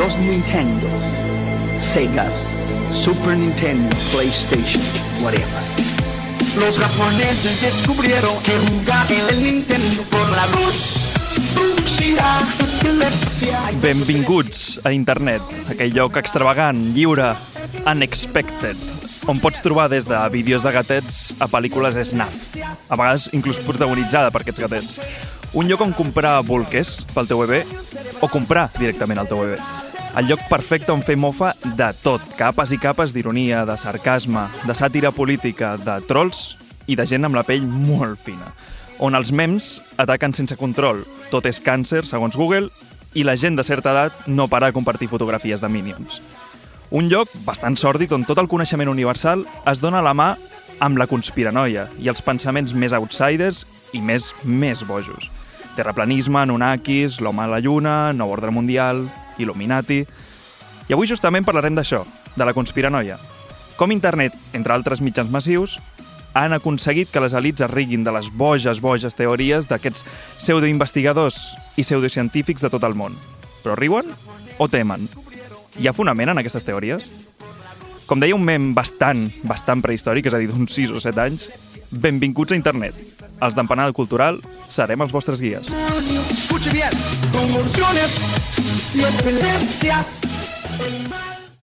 los Nintendo, Segas, Super Nintendo, PlayStation, whatever. Los japoneses descubrieron que jugar en el Nintendo por la luz. Benvinguts a internet, aquell lloc extravagant, lliure, unexpected, on pots trobar des de vídeos de gatets a pel·lícules snaf, a vegades inclús protagonitzada per aquests gatets. Un lloc on comprar bolquers pel teu bebè o comprar directament al teu bebè. El lloc perfecte on fer mofa de tot, capes i capes d'ironia, de sarcasme, de sàtira política, de trolls i de gent amb la pell molt fina. On els mems ataquen sense control, tot és càncer, segons Google, i la gent de certa edat no para de compartir fotografies de Minions. Un lloc bastant sòrdid on tot el coneixement universal es dona a la mà amb la conspiranoia i els pensaments més outsiders i més, més bojos. Terraplanisme, Anunnakis, l'home a la lluna, nou ordre mundial, Illuminati... I avui justament parlarem d'això, de la conspiranoia. Com internet, entre altres mitjans massius, han aconseguit que les elites es riguin de les boges, boges teories d'aquests pseudoinvestigadors i pseudocientífics de tot el món. Però riuen o temen? Hi ha fonament en aquestes teories? Com deia un mem bastant, bastant prehistòric, és a dir, d'uns 6 o 7 anys, benvinguts a internet. Els d'Empanada Cultural serem els vostres guies. Escuche bien, convulsiones y